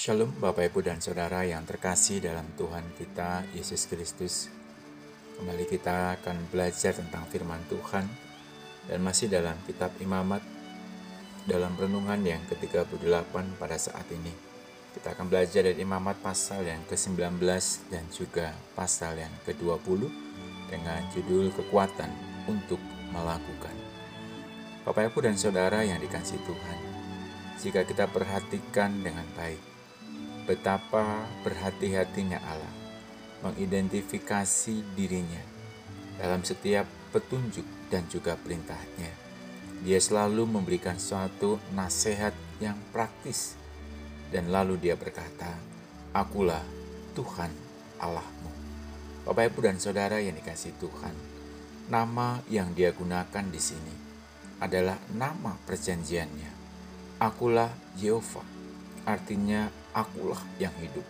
Shalom Bapak Ibu dan Saudara yang terkasih dalam Tuhan kita Yesus Kristus. Kembali kita akan belajar tentang firman Tuhan dan masih dalam kitab Imamat dalam renungan yang ke-38 pada saat ini. Kita akan belajar dari Imamat pasal yang ke-19 dan juga pasal yang ke-20 dengan judul kekuatan untuk melakukan. Bapak Ibu dan Saudara yang dikasih Tuhan, jika kita perhatikan dengan baik, betapa berhati-hatinya Allah mengidentifikasi dirinya dalam setiap petunjuk dan juga perintahnya. Dia selalu memberikan suatu nasihat yang praktis dan lalu dia berkata, Akulah Tuhan Allahmu. Bapak Ibu dan Saudara yang dikasih Tuhan, nama yang dia gunakan di sini adalah nama perjanjiannya. Akulah Yehova, artinya akulah yang hidup.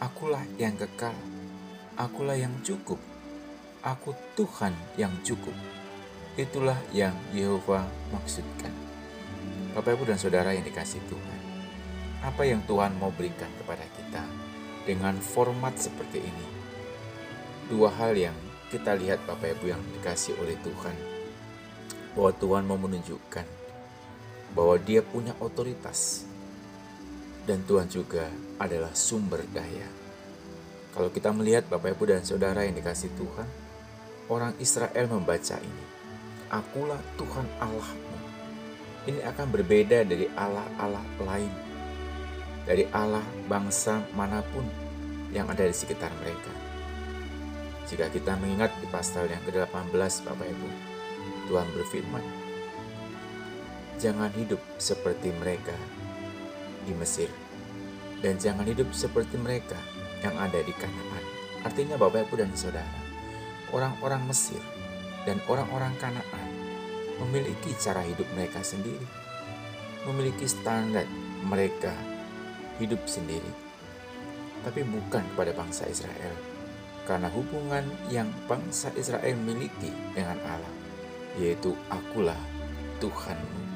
Akulah yang kekal. Akulah yang cukup. Aku Tuhan yang cukup. Itulah yang Yehova maksudkan. Bapak, Ibu, dan Saudara yang dikasih Tuhan. Apa yang Tuhan mau berikan kepada kita dengan format seperti ini? Dua hal yang kita lihat Bapak Ibu yang dikasih oleh Tuhan. Bahwa Tuhan mau menunjukkan bahwa dia punya otoritas dan Tuhan juga adalah sumber daya. Kalau kita melihat Bapak Ibu dan Saudara yang dikasih Tuhan, orang Israel membaca ini. Akulah Tuhan Allahmu. Ini akan berbeda dari Allah-Allah lain. Dari Allah bangsa mana pun yang ada di sekitar mereka. Jika kita mengingat di pasal yang ke-18 Bapak Ibu, Tuhan berfirman, Jangan hidup seperti mereka di Mesir dan jangan hidup seperti mereka yang ada di Kanaan. Artinya Bapak Ibu dan Saudara, orang-orang Mesir dan orang-orang Kanaan memiliki cara hidup mereka sendiri, memiliki standar mereka hidup sendiri, tapi bukan kepada bangsa Israel, karena hubungan yang bangsa Israel miliki dengan Allah, yaitu Akulah Tuhanmu.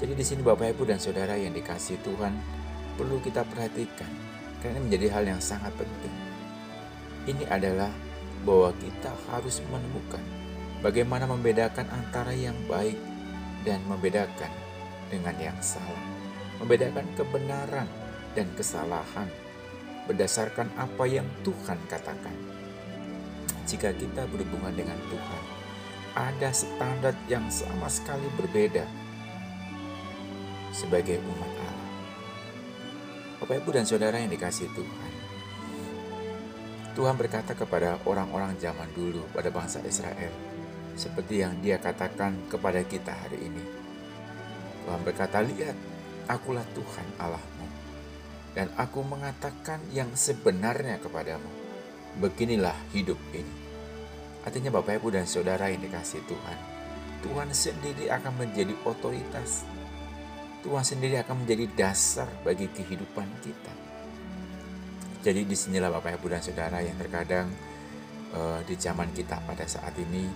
Jadi di sini Bapak Ibu dan Saudara yang dikasih Tuhan perlu kita perhatikan karena menjadi hal yang sangat penting. Ini adalah bahwa kita harus menemukan bagaimana membedakan antara yang baik dan membedakan dengan yang salah. Membedakan kebenaran dan kesalahan berdasarkan apa yang Tuhan katakan. Jika kita berhubungan dengan Tuhan, ada standar yang sama sekali berbeda sebagai umat Allah. Bapak Ibu dan Saudara yang dikasih Tuhan. Tuhan berkata kepada orang-orang zaman dulu pada bangsa Israel, seperti yang dia katakan kepada kita hari ini. Tuhan berkata, lihat, akulah Tuhan Allahmu, dan aku mengatakan yang sebenarnya kepadamu. Beginilah hidup ini. Artinya Bapak Ibu dan Saudara yang dikasih Tuhan, Tuhan sendiri akan menjadi otoritas Tuhan sendiri akan menjadi dasar bagi kehidupan kita. Jadi di sinilah Bapak Ibu dan Saudara yang terkadang uh, di zaman kita pada saat ini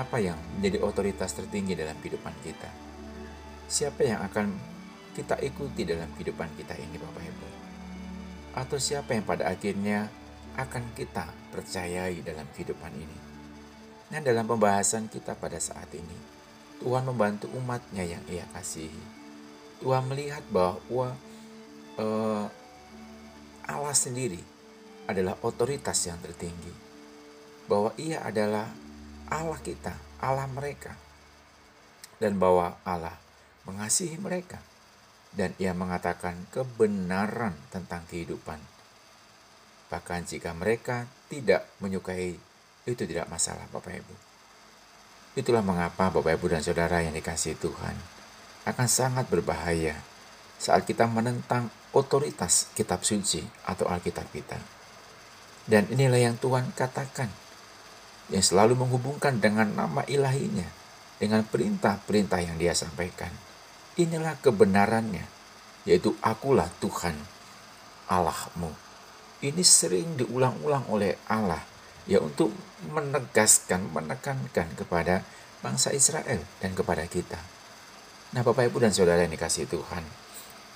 apa yang menjadi otoritas tertinggi dalam kehidupan kita. Siapa yang akan kita ikuti dalam kehidupan kita ini Bapak Ibu? Atau siapa yang pada akhirnya akan kita percayai dalam kehidupan ini? Nah dalam pembahasan kita pada saat ini, Tuhan membantu umatnya yang ia kasihi Tuhan melihat bahwa uh, Allah sendiri adalah otoritas yang tertinggi. Bahwa ia adalah Allah kita, Allah mereka. Dan bahwa Allah mengasihi mereka. Dan ia mengatakan kebenaran tentang kehidupan. Bahkan jika mereka tidak menyukai, itu tidak masalah Bapak Ibu. Itulah mengapa Bapak Ibu dan Saudara yang dikasih Tuhan akan sangat berbahaya saat kita menentang otoritas kitab suci atau Alkitab kita. Dan inilah yang Tuhan katakan, yang selalu menghubungkan dengan nama ilahinya, dengan perintah-perintah yang dia sampaikan. Inilah kebenarannya, yaitu akulah Tuhan Allahmu. Ini sering diulang-ulang oleh Allah ya untuk menegaskan, menekankan kepada bangsa Israel dan kepada kita. Nah Bapak Ibu dan Saudara yang dikasih Tuhan,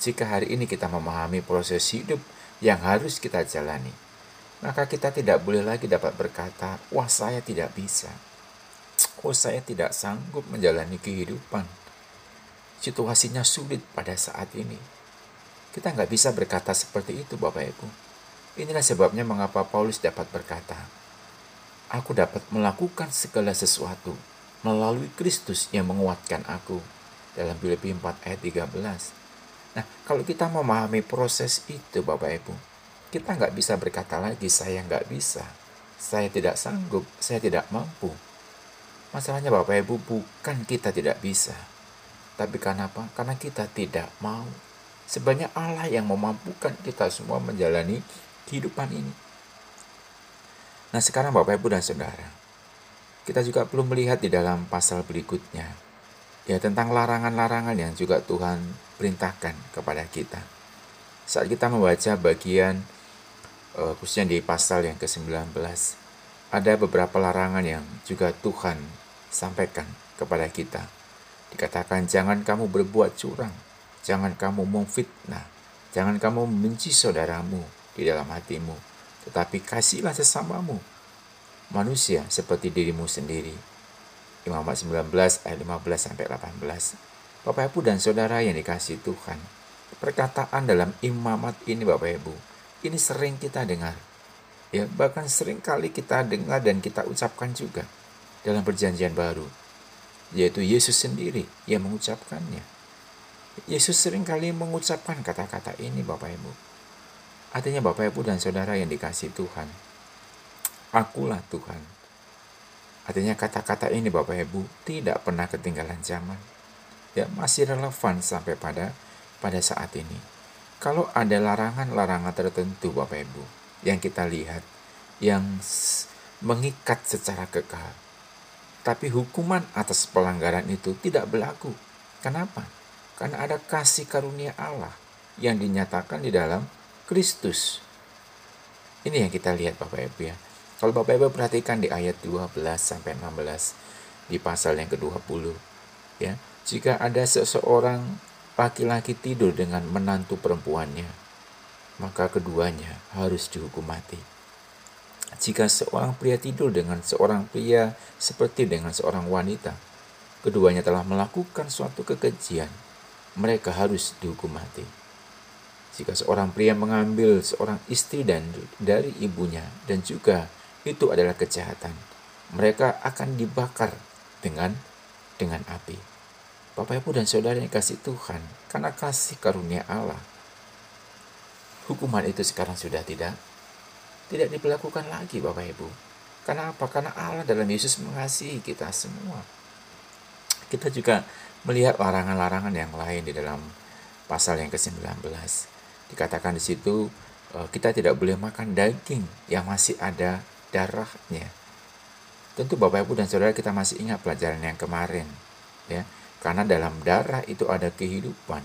jika hari ini kita memahami proses hidup yang harus kita jalani, maka kita tidak boleh lagi dapat berkata, "Wah, saya tidak bisa." "Oh, saya tidak sanggup menjalani kehidupan." Situasinya sulit pada saat ini. Kita nggak bisa berkata seperti itu, Bapak Ibu. Inilah sebabnya mengapa Paulus dapat berkata, Aku dapat melakukan segala sesuatu melalui Kristus yang menguatkan aku. Dalam Filipi 4 ayat 13. Nah, kalau kita memahami proses itu Bapak Ibu, kita nggak bisa berkata lagi saya nggak bisa, saya tidak sanggup, saya tidak mampu. Masalahnya Bapak Ibu bukan kita tidak bisa, tapi karena apa? Karena kita tidak mau. Sebanyak Allah yang memampukan kita semua menjalani kehidupan ini. Nah sekarang Bapak Ibu dan Saudara, kita juga perlu melihat di dalam pasal berikutnya ya tentang larangan-larangan yang juga Tuhan perintahkan kepada kita. Saat kita membaca bagian uh, khususnya di pasal yang ke-19 ada beberapa larangan yang juga Tuhan sampaikan kepada kita. Dikatakan jangan kamu berbuat curang, jangan kamu memfitnah, jangan kamu membenci saudaramu di dalam hatimu, tetapi kasihlah sesamamu manusia seperti dirimu sendiri. Imamat 19 ayat 15 sampai 18. Bapak Ibu dan Saudara yang dikasih Tuhan, perkataan dalam imamat ini Bapak Ibu, ini sering kita dengar. Ya, bahkan sering kali kita dengar dan kita ucapkan juga dalam perjanjian baru, yaitu Yesus sendiri yang mengucapkannya. Yesus sering kali mengucapkan kata-kata ini Bapak Ibu. Artinya Bapak Ibu dan Saudara yang dikasih Tuhan, Akulah Tuhan. Artinya kata-kata ini Bapak Ibu tidak pernah ketinggalan zaman. Ya, masih relevan sampai pada pada saat ini. Kalau ada larangan-larangan tertentu Bapak Ibu yang kita lihat yang mengikat secara kekal. Tapi hukuman atas pelanggaran itu tidak berlaku. Kenapa? Karena ada kasih karunia Allah yang dinyatakan di dalam Kristus. Ini yang kita lihat Bapak Ibu ya. Kalau Bapak Ibu perhatikan di ayat 12 sampai 16 di pasal yang ke-20 ya, jika ada seseorang laki-laki tidur dengan menantu perempuannya, maka keduanya harus dihukum mati. Jika seorang pria tidur dengan seorang pria seperti dengan seorang wanita, keduanya telah melakukan suatu kekejian, mereka harus dihukum mati. Jika seorang pria mengambil seorang istri dan dari ibunya dan juga itu adalah kejahatan. Mereka akan dibakar dengan dengan api. Bapak Ibu dan Saudara yang kasih Tuhan, karena kasih karunia Allah, hukuman itu sekarang sudah tidak tidak diberlakukan lagi Bapak Ibu. Karena apa? Karena Allah dalam Yesus mengasihi kita semua. Kita juga melihat larangan-larangan yang lain di dalam pasal yang ke-19. Dikatakan di situ eh, kita tidak boleh makan daging yang masih ada darahnya. Tentu Bapak Ibu dan Saudara kita masih ingat pelajaran yang kemarin ya. Karena dalam darah itu ada kehidupan.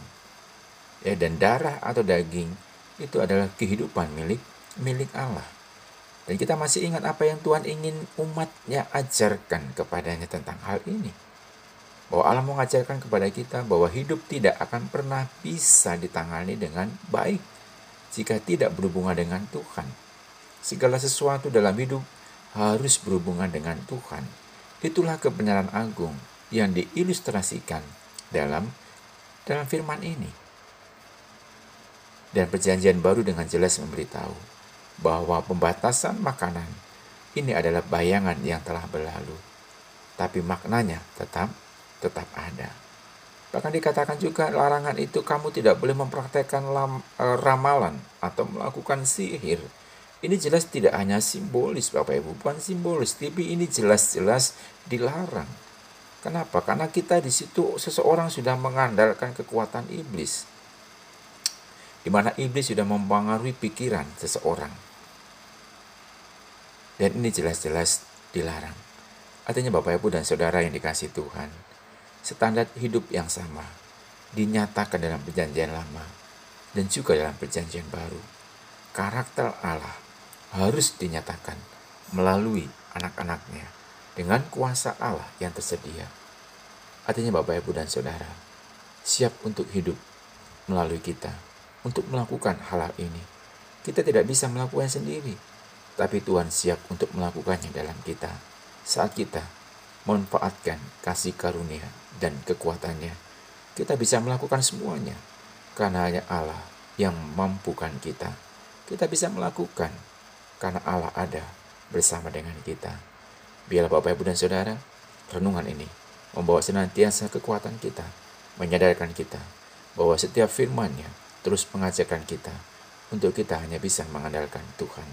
Ya dan darah atau daging itu adalah kehidupan milik milik Allah. Dan kita masih ingat apa yang Tuhan ingin umatnya ajarkan kepadanya tentang hal ini. Bahwa Allah mengajarkan kepada kita bahwa hidup tidak akan pernah bisa ditangani dengan baik jika tidak berhubungan dengan Tuhan. Segala sesuatu dalam hidup harus berhubungan dengan Tuhan. Itulah kebenaran agung yang diilustrasikan dalam dalam firman ini. Dan perjanjian baru dengan jelas memberitahu bahwa pembatasan makanan ini adalah bayangan yang telah berlalu. Tapi maknanya tetap tetap ada. Bahkan dikatakan juga larangan itu kamu tidak boleh mempraktekkan lam, e, ramalan atau melakukan sihir ini jelas tidak hanya simbolis Bapak Ibu, bukan simbolis, tapi ini jelas-jelas dilarang. Kenapa? Karena kita di situ seseorang sudah mengandalkan kekuatan iblis. Di mana iblis sudah mempengaruhi pikiran seseorang. Dan ini jelas-jelas dilarang. Artinya Bapak Ibu dan Saudara yang dikasih Tuhan, standar hidup yang sama dinyatakan dalam perjanjian lama dan juga dalam perjanjian baru. Karakter Allah harus dinyatakan melalui anak-anaknya dengan kuasa Allah yang tersedia. Artinya Bapak Ibu dan Saudara, siap untuk hidup melalui kita untuk melakukan hal-hal ini. Kita tidak bisa melakukan sendiri, tapi Tuhan siap untuk melakukannya dalam kita saat kita memanfaatkan kasih karunia dan kekuatannya. Kita bisa melakukan semuanya karena hanya Allah yang mampukan kita. Kita bisa melakukan karena Allah ada bersama dengan kita. Biarlah Bapak Ibu dan Saudara, renungan ini membawa senantiasa kekuatan kita, menyadarkan kita bahwa setiap firman-Nya terus mengajarkan kita untuk kita hanya bisa mengandalkan Tuhan.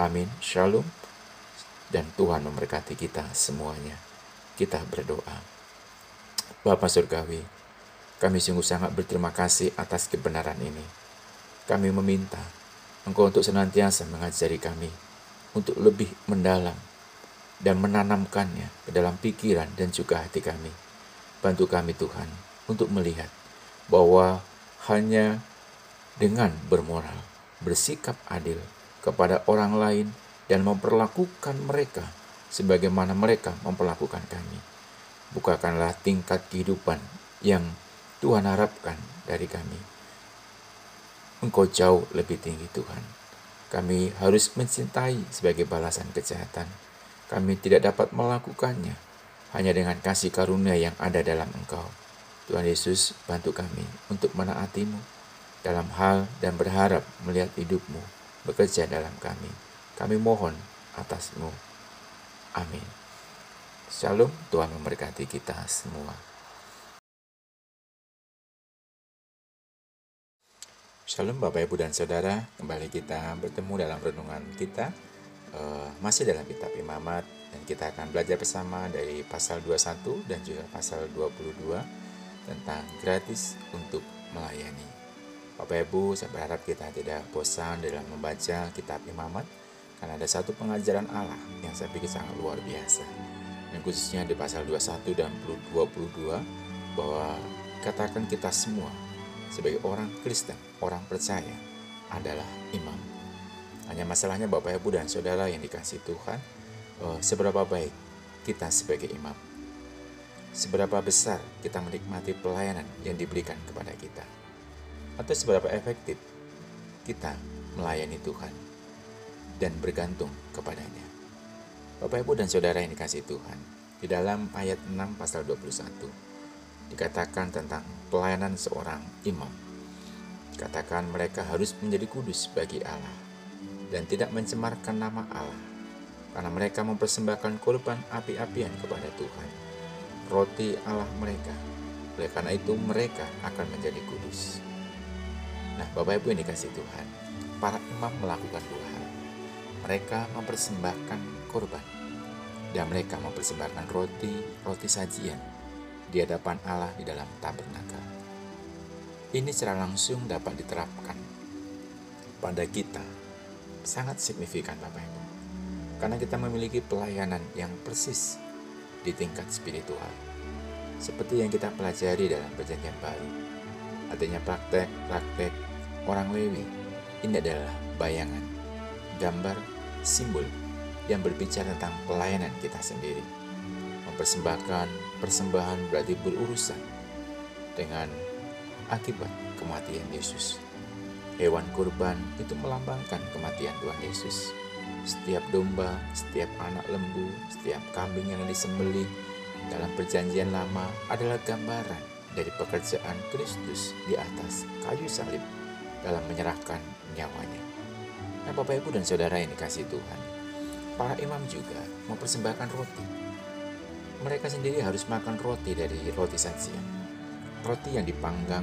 Amin. Shalom. Dan Tuhan memberkati kita semuanya. Kita berdoa. Bapak Surgawi, kami sungguh sangat berterima kasih atas kebenaran ini. Kami meminta Engkau untuk senantiasa mengajari kami untuk lebih mendalam dan menanamkannya ke dalam pikiran dan juga hati kami. Bantu kami Tuhan untuk melihat bahwa hanya dengan bermoral, bersikap adil kepada orang lain dan memperlakukan mereka sebagaimana mereka memperlakukan kami. Bukakanlah tingkat kehidupan yang Tuhan harapkan dari kami. Engkau jauh lebih tinggi Tuhan. Kami harus mencintai sebagai balasan kejahatan. Kami tidak dapat melakukannya hanya dengan kasih karunia yang ada dalam Engkau. Tuhan Yesus, bantu kami untuk menaatimu dalam hal dan berharap melihat hidupmu bekerja dalam kami. Kami mohon atasmu. Amin. Shalom, Tuhan memberkati kita semua. Shalom Bapak Ibu dan Saudara, kembali kita bertemu dalam renungan kita uh, masih dalam kitab Imamat dan kita akan belajar bersama dari pasal 21 dan juga pasal 22 tentang gratis untuk melayani. Bapak Ibu, saya berharap kita tidak bosan dalam membaca kitab Imamat karena ada satu pengajaran Allah yang saya pikir sangat luar biasa. Dan khususnya di pasal 21 dan 22 bahwa katakan kita semua sebagai orang Kristen, orang percaya adalah imam. Hanya masalahnya Bapak Ibu dan Saudara yang dikasih Tuhan, eh, seberapa baik kita sebagai imam seberapa besar kita menikmati pelayanan yang diberikan kepada kita, atau seberapa efektif kita melayani Tuhan dan bergantung kepadanya. Bapak, Ibu, dan Saudara yang dikasih Tuhan, di dalam ayat 6 pasal 21, dikatakan tentang pelayanan seorang imam. Dikatakan mereka harus menjadi kudus bagi Allah dan tidak mencemarkan nama Allah, karena mereka mempersembahkan korban api-apian kepada Tuhan roti Allah mereka. Oleh karena itu mereka akan menjadi kudus. Nah Bapak Ibu yang dikasih Tuhan, para imam melakukan dua hal. Mereka mempersembahkan korban dan mereka mempersembahkan roti, roti sajian di hadapan Allah di dalam tabernakel. Ini secara langsung dapat diterapkan pada kita sangat signifikan Bapak Ibu. Karena kita memiliki pelayanan yang persis di tingkat spiritual. Seperti yang kita pelajari dalam perjanjian baru. Artinya praktek-praktek orang Lewi. Ini adalah bayangan, gambar, simbol yang berbicara tentang pelayanan kita sendiri. Mempersembahkan persembahan berarti berurusan dengan akibat kematian Yesus. Hewan kurban itu melambangkan kematian Tuhan Yesus setiap domba, setiap anak lembu, setiap kambing yang disembelih dalam perjanjian lama adalah gambaran dari pekerjaan Kristus di atas kayu salib dalam menyerahkan nyawanya. Nah Bapak Ibu dan Saudara yang dikasih Tuhan, para imam juga mempersembahkan roti. Mereka sendiri harus makan roti dari roti sajian. Roti yang dipanggang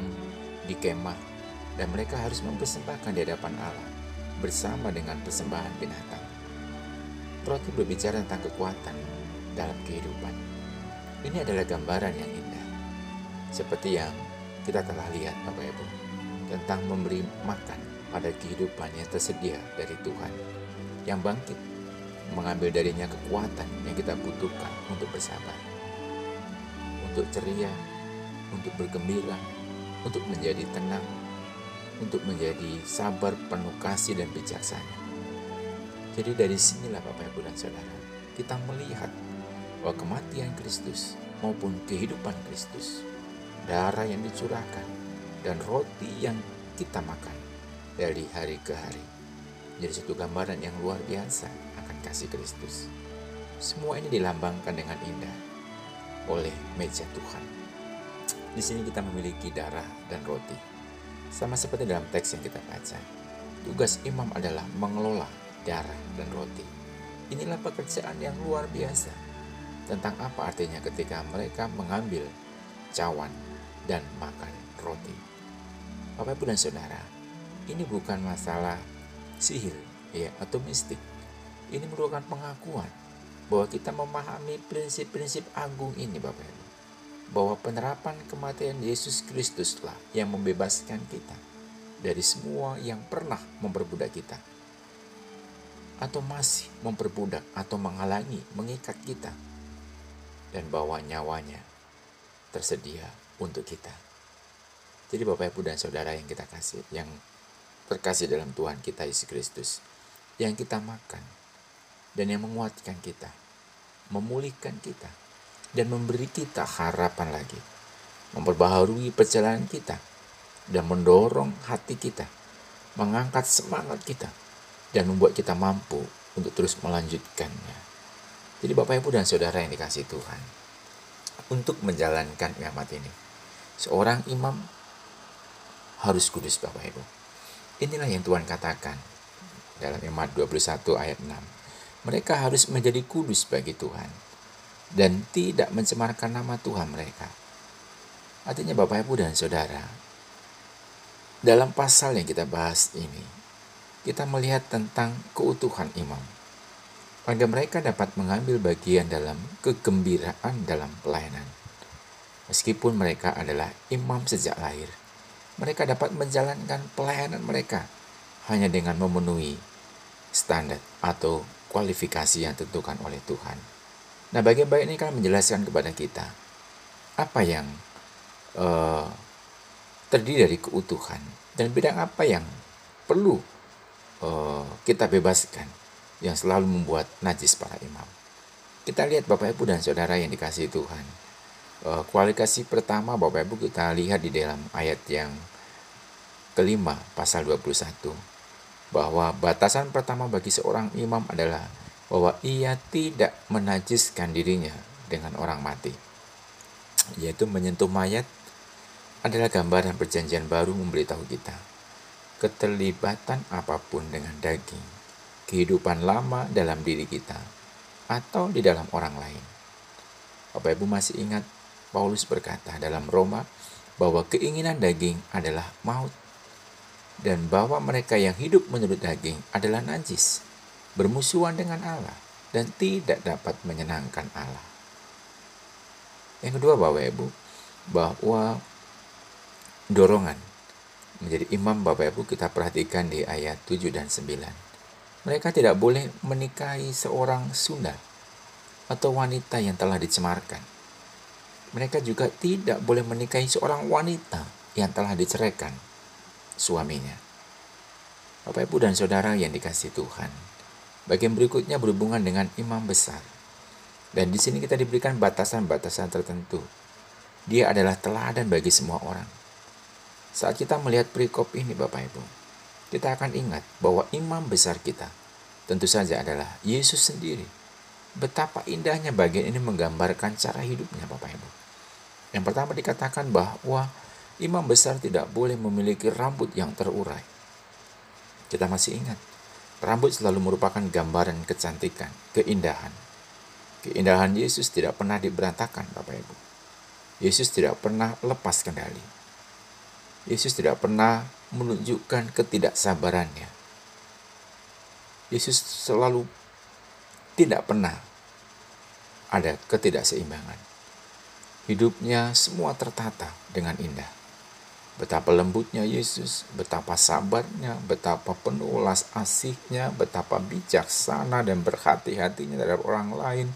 di kemah dan mereka harus mempersembahkan di hadapan Allah bersama dengan persembahan binatang. Roti berbicara tentang kekuatan dalam kehidupan. Ini adalah gambaran yang indah. Seperti yang kita telah lihat Bapak Ibu tentang memberi makan pada kehidupan yang tersedia dari Tuhan yang bangkit mengambil darinya kekuatan yang kita butuhkan untuk bersabar, untuk ceria, untuk bergembira, untuk menjadi tenang, untuk menjadi sabar, penuh kasih, dan bijaksana. Jadi dari sinilah Bapak Ibu dan Saudara, kita melihat bahwa kematian Kristus maupun kehidupan Kristus, darah yang dicurahkan, dan roti yang kita makan dari hari ke hari. Jadi satu gambaran yang luar biasa kasih Kristus. Semua ini dilambangkan dengan indah oleh meja Tuhan. Di sini kita memiliki darah dan roti. Sama seperti dalam teks yang kita baca. Tugas imam adalah mengelola darah dan roti. Inilah pekerjaan yang luar biasa. Tentang apa artinya ketika mereka mengambil cawan dan makan roti. Bapak Ibu dan Saudara, ini bukan masalah sihir ya atau mistik. Ini merupakan pengakuan bahwa kita memahami prinsip-prinsip agung ini Bapak Ibu. Bahwa penerapan kematian Yesus Kristuslah yang membebaskan kita dari semua yang pernah memperbudak kita atau masih memperbudak atau menghalangi, mengikat kita dan bahwa nyawanya tersedia untuk kita. Jadi Bapak Ibu dan Saudara yang kita kasih, yang terkasih dalam Tuhan kita Yesus Kristus, yang kita makan dan yang menguatkan kita, memulihkan kita, dan memberi kita harapan lagi, memperbaharui perjalanan kita, dan mendorong hati kita, mengangkat semangat kita, dan membuat kita mampu untuk terus melanjutkannya. Jadi Bapak Ibu dan Saudara yang dikasih Tuhan, untuk menjalankan kiamat ini, seorang imam harus kudus Bapak Ibu. Inilah yang Tuhan katakan dalam Imat 21 ayat 6. Mereka harus menjadi kudus bagi Tuhan dan tidak mencemarkan nama Tuhan mereka. Artinya Bapak Ibu dan Saudara, dalam pasal yang kita bahas ini, kita melihat tentang keutuhan imam. Agar mereka dapat mengambil bagian dalam kegembiraan dalam pelayanan. Meskipun mereka adalah imam sejak lahir, mereka dapat menjalankan pelayanan mereka hanya dengan memenuhi standar atau kualifikasi yang ditentukan oleh Tuhan. Nah, bagian baik ini kan menjelaskan kepada kita apa yang uh, terdiri dari keutuhan dan bidang apa yang perlu uh, kita bebaskan yang selalu membuat najis para imam. Kita lihat Bapak Ibu dan Saudara yang dikasih Tuhan. Uh, kualifikasi pertama Bapak Ibu kita lihat di dalam ayat yang kelima pasal 21 bahwa batasan pertama bagi seorang imam adalah bahwa ia tidak menajiskan dirinya dengan orang mati yaitu menyentuh mayat adalah gambaran perjanjian baru memberitahu kita keterlibatan apa pun dengan daging, kehidupan lama dalam diri kita, atau di dalam orang lain. Bapak Ibu masih ingat Paulus berkata dalam Roma bahwa keinginan daging adalah maut dan bahwa mereka yang hidup menurut daging adalah najis, bermusuhan dengan Allah dan tidak dapat menyenangkan Allah. Yang kedua Bapak Ibu, bahwa dorongan menjadi imam Bapak Ibu kita perhatikan di ayat 7 dan 9. Mereka tidak boleh menikahi seorang Sunda atau wanita yang telah dicemarkan. Mereka juga tidak boleh menikahi seorang wanita yang telah diceraikan suaminya. Bapak Ibu dan Saudara yang dikasih Tuhan. Bagian berikutnya berhubungan dengan imam besar. Dan di sini kita diberikan batasan-batasan tertentu. Dia adalah teladan bagi semua orang saat kita melihat perikop ini Bapak Ibu, kita akan ingat bahwa imam besar kita tentu saja adalah Yesus sendiri. Betapa indahnya bagian ini menggambarkan cara hidupnya Bapak Ibu. Yang pertama dikatakan bahwa imam besar tidak boleh memiliki rambut yang terurai. Kita masih ingat, rambut selalu merupakan gambaran kecantikan, keindahan. Keindahan Yesus tidak pernah diberantakan Bapak Ibu. Yesus tidak pernah lepas kendali. Yesus tidak pernah menunjukkan ketidaksabarannya. Yesus selalu tidak pernah ada ketidakseimbangan. Hidupnya semua tertata dengan indah. Betapa lembutnya Yesus, betapa sabarnya, betapa penuh las asihnya, betapa bijaksana dan berhati-hatinya terhadap orang lain,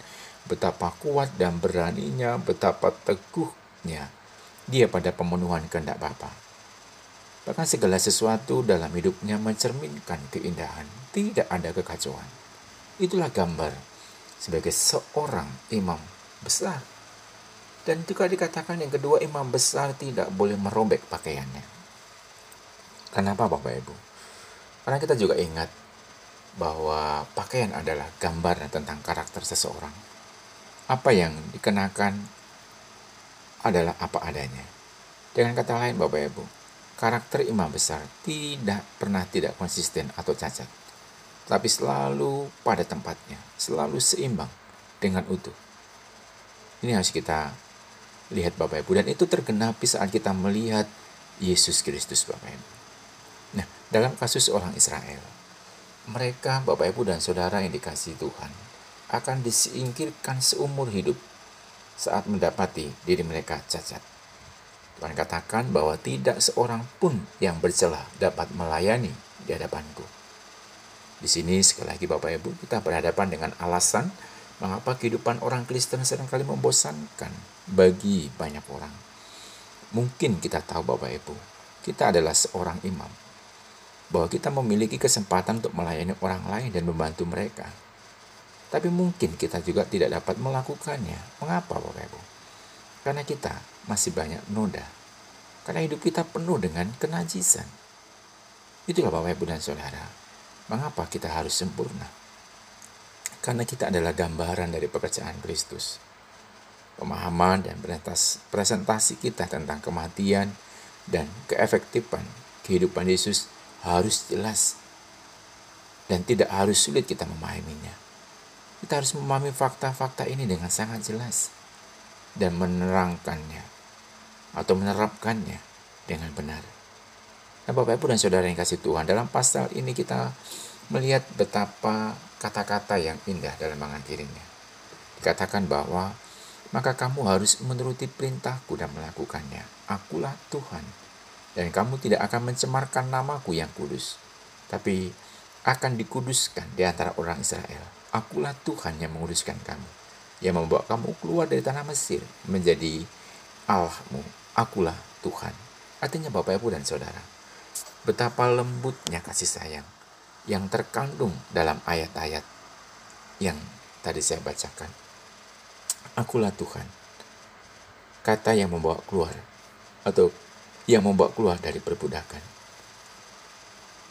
betapa kuat dan beraninya, betapa teguhnya dia pada pemenuhan kehendak Bapa. Bahkan segala sesuatu dalam hidupnya mencerminkan keindahan, tidak ada kekacauan. Itulah gambar sebagai seorang imam besar. Dan juga dikatakan yang kedua imam besar tidak boleh merobek pakaiannya. Kenapa Bapak Ibu? Karena kita juga ingat bahwa pakaian adalah gambar tentang karakter seseorang. Apa yang dikenakan adalah apa adanya. Dengan kata lain Bapak Ibu, karakter imam besar tidak pernah tidak konsisten atau cacat, tapi selalu pada tempatnya, selalu seimbang dengan utuh. Ini harus kita lihat Bapak Ibu dan itu tergenapi saat kita melihat Yesus Kristus Bapak Ibu. Nah, dalam kasus orang Israel, mereka Bapak Ibu dan Saudara yang dikasih Tuhan akan disingkirkan seumur hidup saat mendapati diri mereka cacat. Tuhan katakan bahwa tidak seorang pun yang bercelah dapat melayani di hadapanku. Di sini sekali lagi Bapak Ibu kita berhadapan dengan alasan mengapa kehidupan orang Kristen sering kali membosankan bagi banyak orang. Mungkin kita tahu Bapak Ibu, kita adalah seorang imam. Bahwa kita memiliki kesempatan untuk melayani orang lain dan membantu mereka. Tapi mungkin kita juga tidak dapat melakukannya. Mengapa Bapak Ibu? Karena kita masih banyak noda. Karena hidup kita penuh dengan kenajisan. Itulah Bapak Ibu dan Saudara. Mengapa kita harus sempurna? Karena kita adalah gambaran dari pekerjaan Kristus. Pemahaman dan presentasi kita tentang kematian dan keefektifan kehidupan Yesus harus jelas dan tidak harus sulit kita memahaminya. Kita harus memahami fakta-fakta ini dengan sangat jelas dan menerangkannya atau menerapkannya dengan benar. Nah, Bapak Ibu dan Saudara yang kasih Tuhan, dalam pasal ini kita melihat betapa kata-kata yang indah dalam mengakhirinya. Dikatakan bahwa maka kamu harus menuruti perintahku dan melakukannya. Akulah Tuhan. Dan kamu tidak akan mencemarkan namaku yang kudus. Tapi akan dikuduskan di antara orang Israel. Akulah Tuhan yang menguduskan kamu yang membawa kamu keluar dari tanah Mesir menjadi Allahmu. Akulah Tuhan. Artinya Bapak Ibu dan Saudara, betapa lembutnya kasih sayang yang terkandung dalam ayat-ayat yang tadi saya bacakan. Akulah Tuhan. Kata yang membawa keluar atau yang membawa keluar dari perbudakan.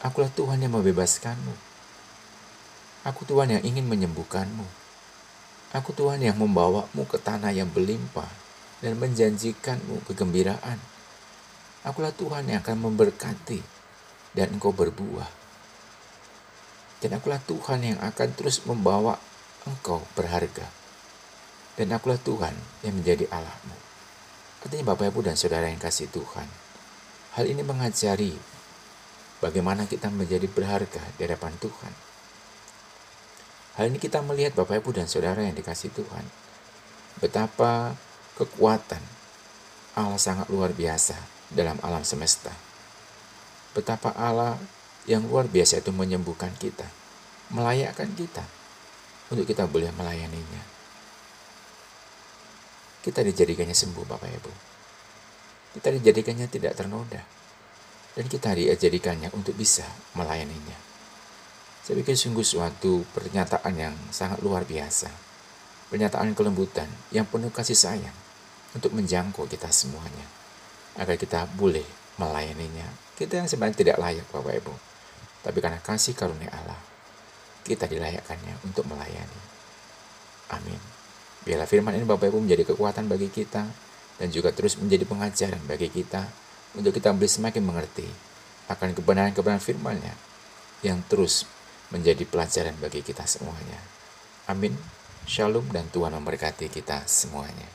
Akulah Tuhan yang membebaskanmu. Aku Tuhan yang ingin menyembuhkanmu. Aku Tuhan yang membawamu ke tanah yang berlimpah dan menjanjikanmu kegembiraan. Akulah Tuhan yang akan memberkati dan engkau berbuah. Dan akulah Tuhan yang akan terus membawa engkau berharga. Dan akulah Tuhan yang menjadi Allahmu. Artinya Bapak Ibu dan Saudara yang kasih Tuhan. Hal ini mengajari bagaimana kita menjadi berharga di hadapan Tuhan Hal ini kita melihat Bapak Ibu dan Saudara yang dikasih Tuhan. Betapa kekuatan Allah sangat luar biasa dalam alam semesta. Betapa Allah yang luar biasa itu menyembuhkan kita, melayakkan kita untuk kita boleh melayaninya. Kita dijadikannya sembuh Bapak Ibu. Kita dijadikannya tidak ternoda. Dan kita dijadikannya untuk bisa melayaninya. Saya pikir sungguh suatu pernyataan yang sangat luar biasa. Pernyataan kelembutan yang penuh kasih sayang untuk menjangkau kita semuanya. Agar kita boleh melayaninya. Kita yang sebenarnya tidak layak Bapak Ibu. Tapi karena kasih karunia Allah, kita dilayakkannya untuk melayani. Amin. Biarlah firman ini Bapak Ibu menjadi kekuatan bagi kita dan juga terus menjadi pengajaran bagi kita untuk kita boleh semakin mengerti akan kebenaran-kebenaran firman-Nya yang terus menjadi pelajaran bagi kita semuanya. Amin. Shalom dan Tuhan memberkati kita semuanya.